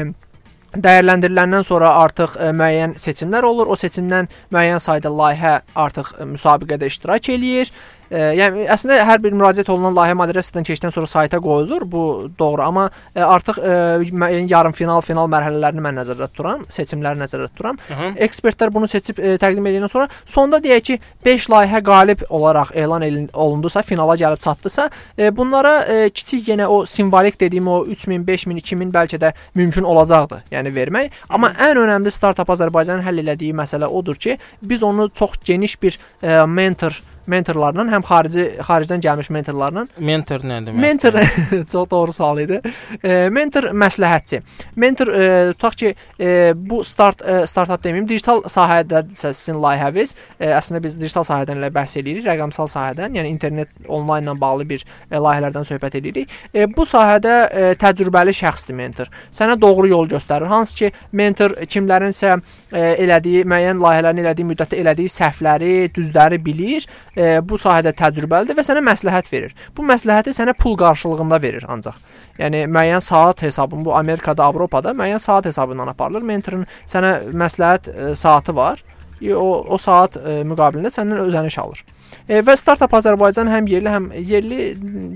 dəyərləndiriləndən sonra artıq ə, müəyyən seçimlər olur. O seçimdən müəyyən sayda layihə artıq ə, müsabiqədə iştirak eləyir. Ə, yəni əslində hər bir müraciət olunan layihə moderasiyadan keçdikdən sonra sayta qoyulur. Bu doğru, amma ə, artıq ə, müəyyən yarım final, final mərhələlərini mən nəzərdə tuturam, seçimləri nəzərdə tuturam. Hı. Ekspertlər bunu seçib ə, təqdim edəndən sonra sonda deyək ki, 5 layihə qalib olaraq elan olundusa, finala gəlib çatdısa, ə, bunlara ə, kiçik yenə o simvolik dediyim o 3000, 5000, 2000 bəlkə də mümkün olacaqdı, yəni vermək. Amma ən önəmli startap Azərbaycanın həll elədiyi məsələ odur ki, biz onu çox geniş bir ə, mentor mentorlarla, həm xarici xaricdən gəlmiş mentorlarla Mentor nə demək? Mentor çox doğru sual idi. E, mentor məsləhətçi. Mentor e, tutaq ki, e, bu start e, startap deməyim, digital sahədə sizin layihəniz, e, əslində biz digital sahədən elə bəhs eləyirik, rəqəmsal sahədən, yəni internet onlayn ilə bağlı bir e, layihələrdən söhbət eləyirik. E, bu sahədə e, təcrübəli şəxsdir mentor. Sənə doğru yol göstərir. Hansı ki, mentor kimlərinsə e, elədiyi müəyyən layihələrin elədiyi müddətdə elədiyi səhvləri, düzləri bilir. E, bu sahədə təcrübəlidir və sənə məsləhət verir. Bu məsləhəti sənə pul qarşılığında verir ancaq. Yəni müəyyən saat hesabın bu Amerikada, Avropada müəyyən saat hesabı ilə aparılır. Mentorun sənə məsləhət e, saatı var. E, O o saat e, müqabilində səndən ödəniş alır. E, və startap Azərbaycan həm yerli, həm yerli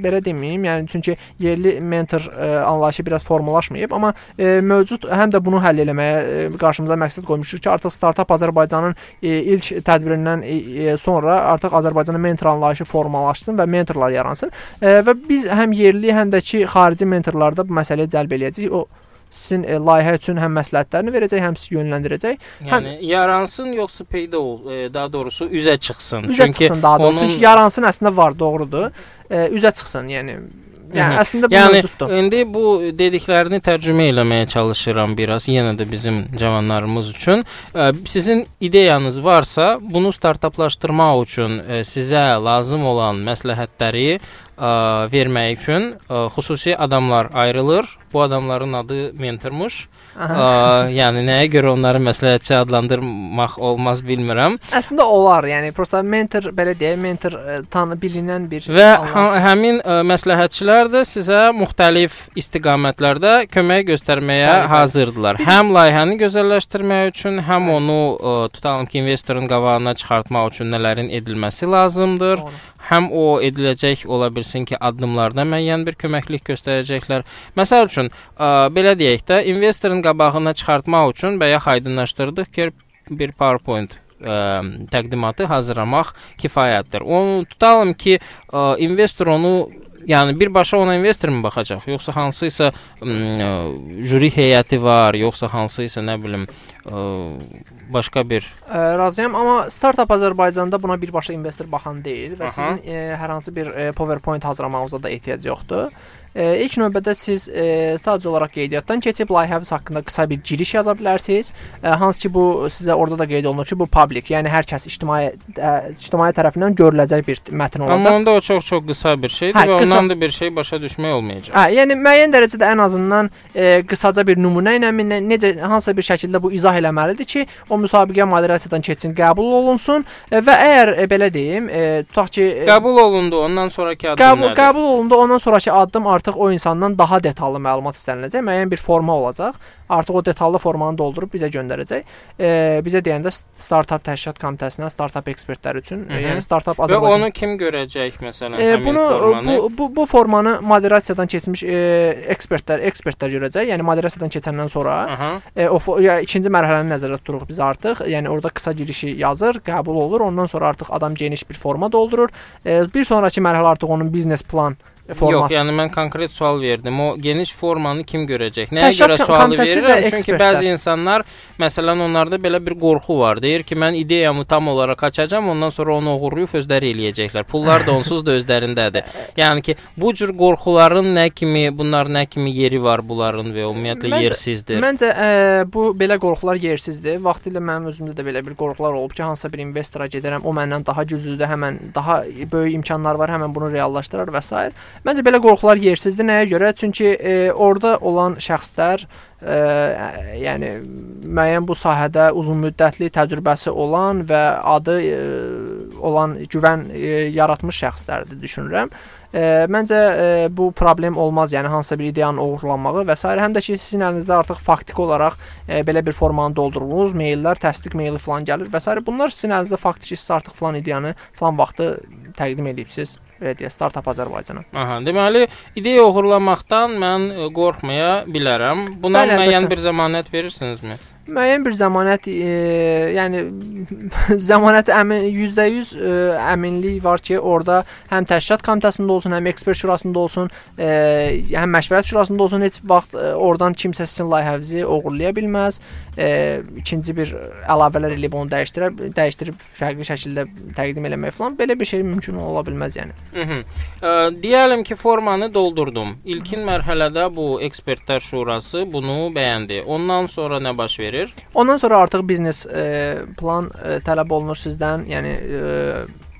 belə deməyim, yəni çünki yerli mentor e, anlayışı biraz formalaşmayıb, amma e, mövcud həm də bunu həll eləməyə qarşımıza məqsəd qoymuşuq ki, artıq startap Azərbaycanın ilk tədbirindən sonra artıq Azərbaycanın mentor anlayışı formalaşsın və mentorlar yaransın. Və biz həm yerli, həm də ki, xarici mentorlarda bu məsələyə cəlb eləyəcəyik. O sizin e, layihə üçün həm məsləhətlərini verəcək, həm sizi yönləndirəcək. Yəni yaransın yoxsa peyda ol, e, daha doğrusu üzə çıxsın. Üzə çıxsın daha doğrusu. onun- Çünki yaransın əslində var, doğrudur. E, üzə çıxsın, yəni Yəni Mhm. əslində bu yəni mövcuddur. indi bu dediklərini tərcümə eləməyə çalışıram biraz yenə də bizim cavanlarımız üçün. Ə, Sizin ideyanız varsa, bunu startaplaşdırmaq üçün ə, sizə lazım olan məsləhətləri ə, vermək üçün ə, xüsusi adamlar ayrılır. Bu adamların adı mentormuş. Ə, yəni nəyə görə onları məsləhətçi adlandırmaq olmaz bilmirəm. Əslində olar. Yəni prosta mentor belə deyək, mentor ə, tanı bilinən bir Və hə, həmin ə, məsləhətçilər də sizə müxtəlif istiqamətlərdə kömək göstərməyə Bəli, bəli. hazırdılar. Həm layihəni gözəlləşdirmək üçün, həm onu ə, tutalım ki, investorun qabağına çıxartmaq üçün nələrin edilməsi lazımdır. Doğru. Həm o ediləcək ola bilsin ki, addımlarda müəyyən bir köməklik göstərəcəklər. Məsəl üçün, ə, belə deyək də, investorun qabağına çıxartmaq üçün bayaq aydınlaşdırdıq ki, bir PowerPoint ə, təqdimatı hazırlamaq kifayətdir. Onu tutalım ki, ə, investor onu Yəni birbaşa ona investor mu baxacaq, yoxsa hansısa ə, jüri heyəti var, yoxsa hansısa nə bilim ə, başqa bir Ə, razıyam, amma startap Azərbaycanda buna birbaşa investor baxan deyil və Aha. sizin ə, hər hansı bir ə, PowerPoint hazırlamağınıza da ehtiyac yoxdur. Ə, ilk növbədə siz ə, sadəcə olaraq qeydiyyatdan keçib layihəniz haqqında qısa bir giriş yaza bilərsiniz. Ə, hansı ki bu sizə orada da qeyd olunur ki, bu public, yəni hər kəs ictimai ə, ictimai tərəfindən görüləcək bir mətn Amma olacaq. onda o çox-çox qısa bir şeydir Hə, və qısa- ondan da bir şey başa düşmək olmayacaq. Hə, yəni müəyyən dərəcədə ən azından e, qısaca bir nümunə ilə necə hansısa bir şəkildə bu izah eləməlidir ki, o müsabiqə moderasiyadan keçsin, qəbul olunsun e, və əgər e, belə deyim, e, tutaq ki e, Qəbul olundu, ondan sonrakı addım qəbul, nədir? qəbul olundu, ondan sonrakı addım artıq o insandan daha detallı məlumat istəniləcək, müəyyən bir forma olacaq. Artıq o detallı formanı doldurub bizə göndərəcək. E, bizə deyəndə st- startap təşkilat komitəsinə, startap ekspertləri üçün, e, Mhm. yəni startap Və Azərbaycan onu kim görəcək məsələn E, bunu formanı? bu, bu bu formanı moderasiyadan keçmiş e, ekspertlər ekspertlər görəcək. Yəni moderasiyadan keçəndən sonra Aha. e, o ya ikinci mərhələni nəzərdə tuturuq biz artıq. Yəni orada qısa girişi yazır, qəbul olur. Ondan sonra artıq adam geniş bir forma doldurur. E, bir sonrakı mərhələ artıq onun biznes plan e, Yox, forması. yəni mən konkret sual verdim. O geniş formanı kim görəcək? Nəyə Təşkilat görə sualı verirəm? Çünki bəzi insanlar, məsələn, onlarda belə bir qorxu var. Deyir ki, mən ideyamı tam olaraq açacağam, ondan sonra onu oğurlayıb özləri eləyəcəklər. Pullar da onsuz da özlərindədir. Yəni ki, bu cür qorxuların nə kimi, bunlar nə kimi yeri var bunların və ümumiyyətlə Məncə- yersizdir. Məncə ə, bu belə qorxular yersizdir. Vaxtilə mənim özümdə də belə bir qorxular olub ki, hansısa bir investora gedərəm, o məndən daha güclüdür, həmən daha böyük imkanlar var, həmən bunu reallaşdırar və s. Məncə belə qorxular yersizdir. Nəyə görə? Çünki e, orada olan şəxslər ə, yəni müəyyən bu sahədə uzunmüddətli təcrübəsi olan və adı ə, olan güvən ə, yaratmış şəxslərdir düşünürəm. Ə, məncə ə, bu problem olmaz, yəni hansısa bir ideyanın oğurlanmağı və s. həm də ki sizin əlinizdə artıq faktiki olaraq ə, belə bir formanı doldurulmuş, maillər, təsdiq maili falan gəlir və s. Bunlar sizin əlinizdə faktiki siz artıq falan ideyanı falan vaxtı təqdim edibsiz. Belə deyək, startap Azərbaycana. Aha, deməli, ideya oğurlamaqdan mən qorxmaya bilərəm. Buna Bəli, müəyyən bir zəmanət verirsinizmi? Müəyyən bir zəmanət, e, yəni zəmanət əmin %100 e, əminlik var ki, orada həm təşkilat komitəsində olsun, həm ekspert şurasında olsun, e, həm məşvərət şurasında olsun, heç vaxt e, oradan kimsə sizin layihənizi oğurlaya bilməz. E, ikinci bir əlavələr eləyib onu dəyişdirə, dəyişdirib fərqli şəkildə təqdim eləmək falan belə bir şey mümkün ola bilməz yəni. Mhm. Ə, deyəlim ki, formanı doldurdum. İlkin mərhələdə bu ekspertlər şurası bunu bəyəndi. Ondan sonra nə baş verir? Ondan sonra artıq biznes e, plan e, tələb olunur sizdən. Yəni e,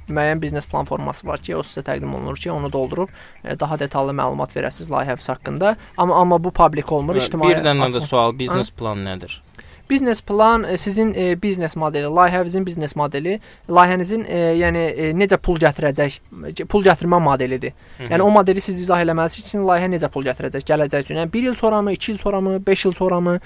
müəyyən biznes plan forması var ki, o sizə təqdim olunur ki, onu doldurub e, daha detallı məlumat verəsiniz layihəniz haqqında. Amma amma bu publik olmur, ictimai. Bir dənə də sual, biznes plan nədir? Biznes plan e, sizin e, biznes modeli, layihənizin biznes modeli, layihənizin e, yəni e, necə pul gətirəcək, pul gətirmə modelidir. Yəni o modeli siz izah eləməlisiniz ki, layihə necə pul gətirəcək gələcək üçün. Yəni 1 il sonramı, 2 il sonramı, 5 il sonramı?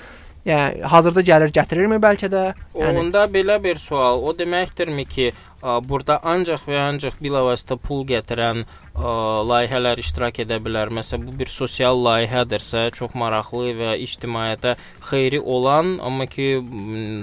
Yəni hazırda gəlir gətirirmi bəlkə də? Yəni Onda belə bir sual, o deməkdirmi ki, burada ancaq və ancaq bilavasitə pul gətirən ə, layihələr iştirak edə bilər. Məsələn, bu bir sosial layihədirsə, çox maraqlı və ictimaiyyətə xeyri olan, amma ki,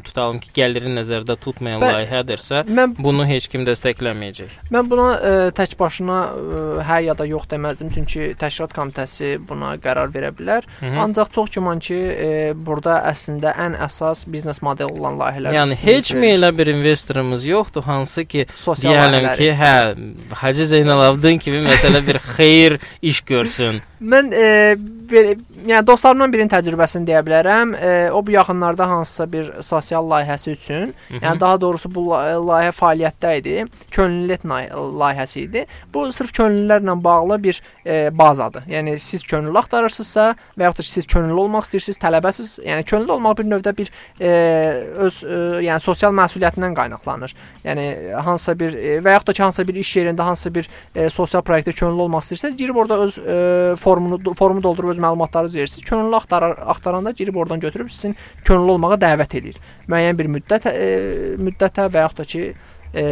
tutalım ki, gəliri nəzərdə tutmayan Bə- layihədirsə, mən bunu heç kim dəstəkləməyəcək. Mən buna ə, tək başına ə, hə ya da yox deməzdim, çünki təşkilat komitəsi buna qərar verə bilər. Hı -hı. Ancaq çox güman ki, ə, burada əslində ən əsas biznes modeli olan layihələr. Yəni heç mi elə bir investorumuz yoxdur hansı ki, Sosial deyəlim ki, hə, Hacı Zeynalabdin kimi məsələ bir xeyir iş görsün. Mən e, belə, yəni dostlarımdan birinin təcrübəsini deyə bilərəm. E, o bu yaxınlarda hansısa bir sosial layihəsi üçün, yəni daha doğrusu bu la- layihə fəaliyyətdə idi. Könüllülük layihəsi idi. Bu sırf könüllülərlə bağlı bir e, bazadır. Yəni siz könüllü axtarırsınızsa və yaxud da siz könüllü olmaq istəyirsiniz, tələbəsiz, yəni könüllü olmaq bir növdə bir e, öz e, yəni sosial məsuliyyətindən qaynaqlanır. Yəni hansısa bir e, və yaxud da ki, hansısa bir iş yerində hansısa bir e, sosial layihədə könüllü olmaq istəyirsiniz, girib orada öz e, formunu formu doldurub öz məlumatlarınızı verirsiniz. Könüllü axtarar, axtaranda girib oradan götürüb sizin könüllü olmağa dəvət eləyir. Müəyyən bir müddət e, müddətə və yaxud da ki, e,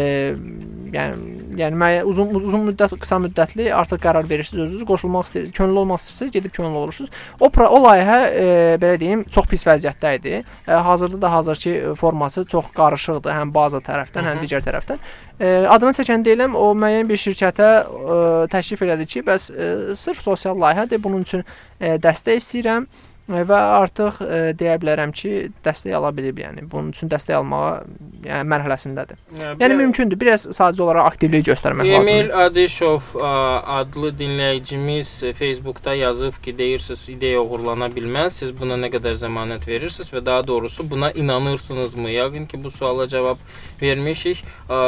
yəni yəni müəyyən uzun uzun müddət, qısa müddətli artıq qərar verirsiniz özünüz qoşulmaq istəyirsiniz, könüllü olmaq istəyirsiniz, gedib könüllü olursunuz. O o layihə e, belə deyim, çox pis vəziyyətdə idi. E, hazırda da hazırki forması çox qarışıqdır, həm baza tərəfdən, həm digər tərəfdən. E, adını çəkən deyiləm, o müəyyən bir şirkətə e, təklif elədi ki, bəs e, sırf sosial layihədir, bunun üçün e, dəstək istəyirəm və artıq e, deyə bilərəm ki, dəstək ala bilib, yəni bunun üçün dəstək almağa yəni mərhələsindədir. Yəni mümkündür. Biraz sadəcə olaraq aktivlik göstərmək Emil lazımdır. Adişov ə, adlı dinləyicimiz e, Facebookda yazıb ki, deyirsiniz ideya oğurlana bilməz. Siz buna nə qədər zəmanət verirsiniz və daha doğrusu buna inanırsınızmı? Yəqin ki, bu suala cavab vermişik. Ə,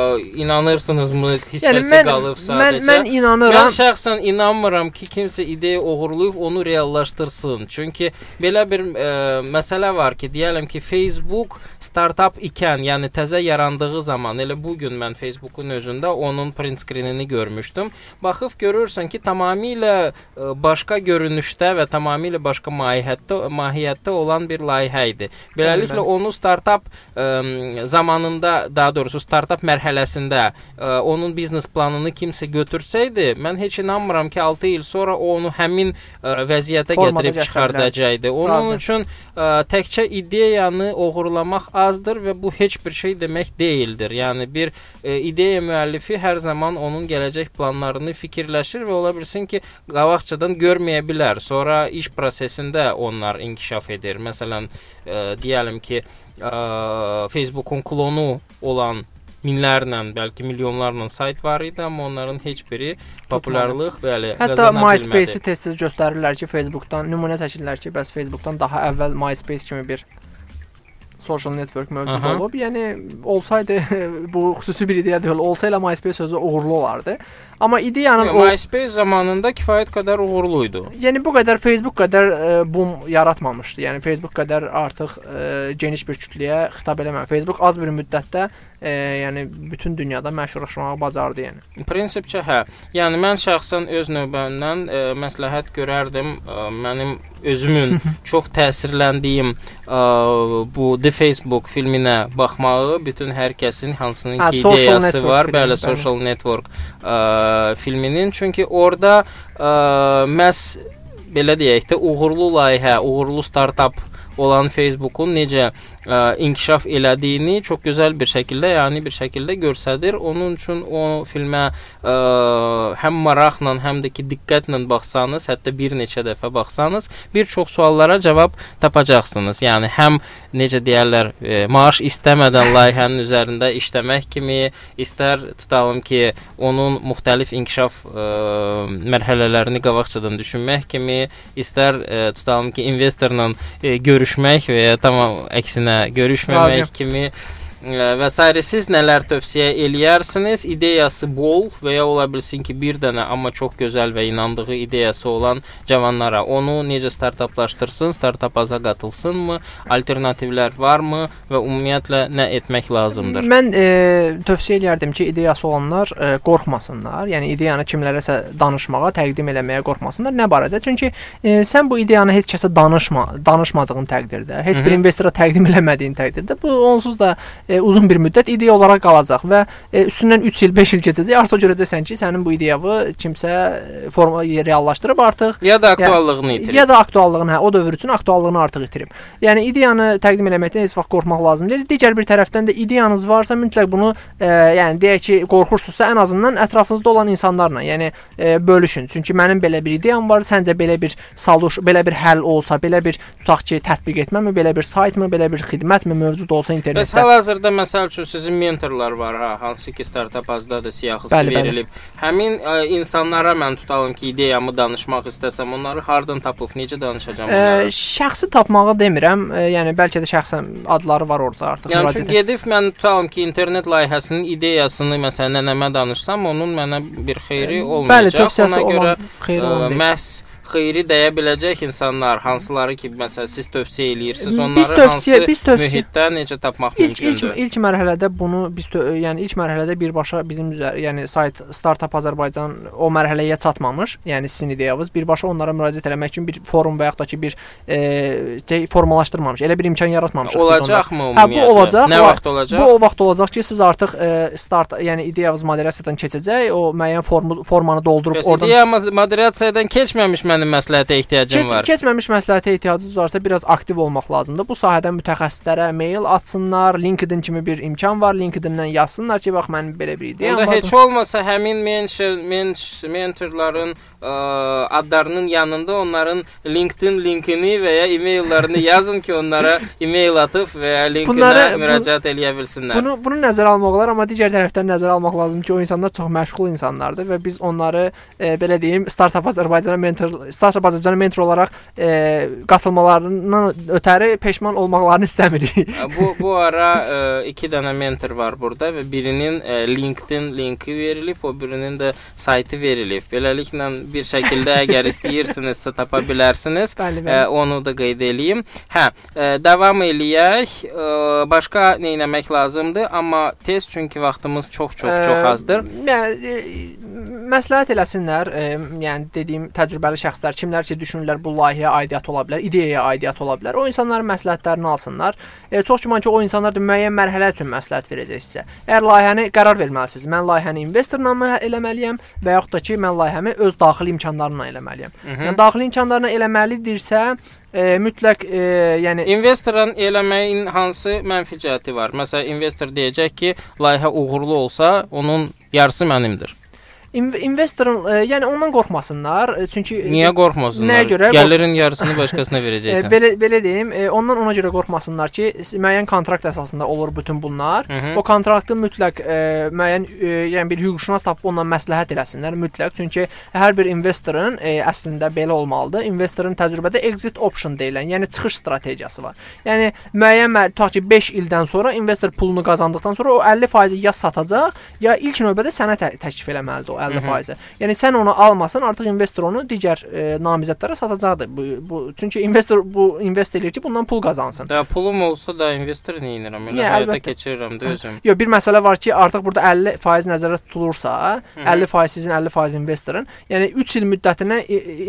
inanırsınızmı hissəsi Yəni mən qalıb mən sadəcə. mən inanıram. Mən şəxsən inanmıram ki, kimsə ideya oğurlayıb onu reallaşdırsın. Çünki belə bir ə, məsələ var ki, deyələm ki, Facebook startap ikən, yəni təzə yarandığı zaman, elə bu gün mən Facebookun özündə onun print screenini görmüşdüm. Baxıb görürsən ki, tamamilə ə, başqa görünüşdə və tamamilə başqa mahiyyətdə mahiyyətdə olan bir layihə idi. Beləliklə onu startap ə, zamanında, daha doğrusu startap mərhələsində ə, onun biznes planını kimsə götürsəydi, mən heç inanmıram ki, 6 il sonra o onu həmin ə, vəziyyətə Formada gətirib gətirə çıxardacaqdı. Onun Razı. üçün ə, təkcə ideyanı oğurlamaq azdır və bu heç bir şey demək deyildir. Yəni bir ə, ideya müəllifi hər zaman onun gələcək planlarını fikirləşir və ola bilsin ki, qabaqcadan görməyə bilər. Sonra iş prosesində onlar inkişaf edir. Məsələn, ə, deyəlim ki, ə, Facebookun klonu olan minlərlə, bəlkə milyonlarla sayt var idi, amma onların heç biri populyarlıq, bəli, Hətta MySpace-i tez-tez göstərirlər ki, Facebookdan nümunə çəkirlər ki, bəs Facebookdan daha əvvəl MySpace kimi bir social network mövcud Aha. olub. Yəni olsaydı bu xüsusi bir ideya deyil, olsa elə MySpace sözü uğurlu olardı. Amma ideyanın o MySpace zamanında kifayət qədər uğurlu idi. Yəni bu qədər Facebook qədər e, boom yaratmamışdı. Yəni Facebook qədər artıq e, geniş bir kütləyə xitab eləmir. Facebook az bir müddətdə e, yəni bütün dünyada məşhurlaşmağı bacardı yəni. Prinsipcə hə. Yəni mən şəxsən öz növbəmdən ə, məsləhət görərdim ə, mənim özümün çox təsirləndiyim ə, bu The Facebook filminə baxmağı bütün hər kəsin hansının ki ideyası var, filmi, bəli, bəli. Social Network ə, filminin çünki orada ə, məs belə deyək də uğurlu layihə, uğurlu startap olan Facebookun necə ə, inkişaf elədiyini çox gözəl bir şəkildə, yəni bir şəkildə göstərir. Onun üçün o filmə ə, həm maraqla, həm də ki diqqətlə baxsanız, hətta bir neçə dəfə baxsanız, bir çox suallara cavab tapacaqsınız. Yəni həm necə deyirlər, ə, maaş istəmədən layihənin üzərində işləmək kimi, istər tutalım ki, onun müxtəlif inkişaf ə, mərhələlərini qabaqcadan düşünmək kimi, istər ə, tutalım ki, investorla ə, görüşmək və ya tamam əksinə görüşməmək Razıyam. kimi ə, və s. siz nələr tövsiyə eləyərsiniz? İdeyası bol və ya ola bilsin ki, bir dənə amma çox gözəl və inandığı ideyası olan cavanlara onu necə startaplaşdırsın, startapaza qatılsınmı? Alternativlər varmı və ümumiyyətlə nə etmək lazımdır? Mən e, tövsiyə eləyərdim ki, ideyası olanlar e, qorxmasınlar. Yəni ideyanı kimlərəsə danışmağa, təqdim eləməyə qorxmasınlar. Nə barədə? Çünki e, sən bu ideyanı heç kəsə danışma, danışmadığın təqdirdə, heç bir investora təqdim eləmədiyin təqdirdə bu onsuz da e, uzun bir müddət ideya olaraq qalacaq və e, üstündən 3 il, 5 il keçəcək. Artıq görəcəksən ki, sənin bu ideyanı kimsə e, forma reallaşdırıb artıq Ya da aktuallığını itirib. Ya da aktuallığını, hə, o dövr üçün aktuallığını artıq itirib. Yəni ideyanı təqdim eləməkdən heç vaxt qorxmaq lazım deyil. Digər bir tərəfdən də ideyanız varsa mütləq bunu, e, yəni deyək ki, qorxursunuzsa ən azından ətrafınızda olan insanlarla, yəni e, bölüşün. Çünki mənim belə bir ideyam var, səncə belə bir saluş, belə bir həll olsa, belə bir tutaq ki, tətbiq etməmi, belə bir saytmı, belə bir xidmətmi mövcud olsa Bəs internetdə. hal-hazırda Hal-hazırda məsəl üçün sizin mentorlar var ha, hansı ki startap bazdadır, siyahısı Bəli, bəli. verilib. Həmin ə, insanlara mən tutalım ki, ideyamı danışmaq istəsəm, onları hardan tapıb necə danışacağam Ə, onlara? şəxsi tapmağı demirəm. Ə, yəni bəlkə də şəxsən adları var orada artıq. Yəni çünki gedib mən tutalım ki, internet layihəsinin ideyasını məsələn nənəmə danışsam, onun mənə bir xeyri Bəli, olmayacaq. tövsiyəsi Ona görə olan ə, olan deyil. məhz xeyri dəyə biləcək insanlar hansıları ki, məsələn siz tövsiyə eləyirsiniz, Biz onları tövsiyə- hansı biz tövsiyə- mühitdə necə tapmaq İlk ilk mümkündür? ilk mərhələdə bunu biz yəni ilk mərhələdə birbaşa bizim üzər, yəni sayt Startup Azərbaycan o mərhələyə çatmamış. Yəni sizin ideyanız birbaşa onlara müraciət etmək üçün bir forum və yaxud da ki bir e, şey formalaşdırmamış. Elə bir imkan yaratmamışıq biz Olacaqmı onlara. Hə, bu ümumiyyətlə? olacaq. Nə vaxt olacaq? Bu o vaxt olacaq ki, siz artıq e, start, yəni ideyanız moderasiyadan keçəcək, o müəyyən formu formanı doldurub Bəs oradan ideya mo- moderasiyadan keçməmiş mənim məsləhətə ehtiyacım Keç, var. keçməmiş məsləhətə ehtiyacınız varsa biraz aktiv olmaq lazımdır. Bu sahədə mütəxəssislərə mail atsınlar, LinkedIn kimi bir imkan var. LinkedIn-dən yazsınlar ki, bax mənim belə bir ideyam var. heç olmasa həmin mentor, mentor, mentorların ə, adlarının yanında onların LinkedIn linkini və ya e-maillərini yazın ki, onlara e-mail atıb və ya linkinə Bunları- bu- müraciət eləyə bilsinlər. Bunu bunu nəzərə almaq olar, amma digər tərəfdən nəzərə almaq lazım ki, o insanlar çox məşğul insanlardır və biz onları e, belə deyim, Startup Azərbaycana mentor, Startup Azərbaycana mentor olaraq e, qatılmalarından ötəri peşman olmaqlarını istəmirik. bu bu ara ə, iki dənə mentor var burada və birinin ə, LinkedIn linki verilib, o birinin də saytı verilib. Beləliklə bir şəkildə əgər istəyirsinizsə tapa bilərsiniz. Bəli, Ə, bəli. onu da qeyd eləyim. Hə, ə, davam eləyək. Ə, başqa nə etmək lazımdır? Amma tez çünki vaxtımız çox-çox çox Ə, azdır. Yəni e, məsləhət eləsinlər, e, yəni dediyim təcrübəli şəxslər, kimlər ki düşünürlər bu layihəyə aidiyyət ola bilər, ideyaya aidiyyət ola bilər. O insanların məsləhətlərini alsınlar. E, çox güman ki, o insanlar da müəyyən mərhələ üçün məsləhət verəcək sizə. Əgər layihəni qərar verməlisiniz, mən layihəni investorla mı eləməliyəm və yaxud da ki, mən layihəmi öz daxili imkanlarımla eləməliyəm. Yəni daxili imkanlarla eləməlidirsə, e, mütləq e, yəni İnvestorun eləməyin hansı mənfi cəhəti var? Məsələn, investor deyəcək ki, layihə uğurlu olsa, onun yarısı mənimdir. İnv investorun e, yəni ondan qorxmasınlar. E, çünki Niyə qorxmasınlar? Nəyə görə? Gəlirin yarısını başqasına E, verəcəksən. belə belə deyim, e, ondan ona görə qorxmasınlar ki, müəyyən kontrakt əsasında olur bütün bunlar. Hı -hı. O kontraktı mütləq e, müəyyən e, yəni bir hüquqşünas tapıb ondan məsləhət eləsinlər mütləq. Çünki hər bir investorun e, əslində belə olmalıdır. Investorun təcrübədə exit option deyilən, yəni çıxış strategiyası var. Yəni müəyyən tutaq ki 5 ildən sonra investor pulunu qazandıqdan sonra o 50% ya satacaq, ya ilk növbədə sənə tə təklif eləməlidir o 50%. Yəni sən onu almasan, artıq investor onu digər e, namizədlərə satacaqdır. Bu, bu çünki investor bu invest eləyir ki, bundan pul qazansın. Da pulum olsa da investor nə edirəm? Elə Ya, həyata keçirirəm də özüm. Yox, bir məsələ var ki, artıq burada 50% nəzərdə tutulursa, 50% sizin 50% investorun, yəni 3 il müddətinə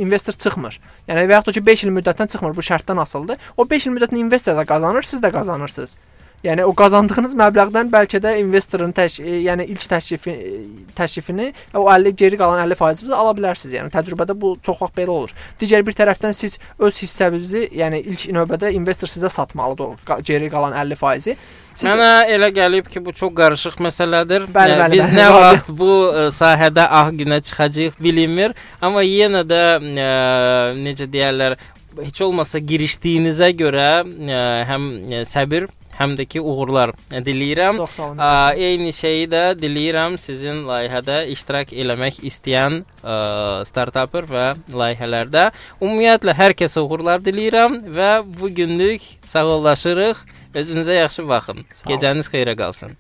investor çıxmır. Yəni və yaxud da ki 5 il müddətindən çıxmır. Bu şərtdən asılıdır. O 5 il müddətində investor da qazanır, siz də qazanırsınız. Yəni o qazandığınız məbləğdən bəlkə də investorun təş e, yəni ilk təklifi e, təklifini o 50 geri qalan 50%-i ala bilərsiniz. Yəni təcrübədə bu çox vaxt belə olur. Digər bir tərəfdən siz öz hissənizi, yəni ilk növbədə investor sizə satmalıdır o geri qalan 50%-i. Siz Mənə elə gəlib ki, bu çox qarışıq məsələdir. Bəli, Ə, bəli, Biz bəli. nə vaxt bu ə, sahədə ağ günə çıxacağıq bilinmir, amma yenə də ə, necə deyirlər, heç olmasa girişdiyinizə görə ə, həm ə, səbir, həm də ki uğurlar diləyirəm. çox sağ olun. Eyni şeyi də diləyirəm sizin layihədə iştirak eləmək istəyən ə, startapır və layihələrdə. Ümumiyyətlə hər kəsə uğurlar diləyirəm və bu günlük sağollaşırıq. Özünüzə yaxşı baxın. Gecəniz xeyrə qalsın.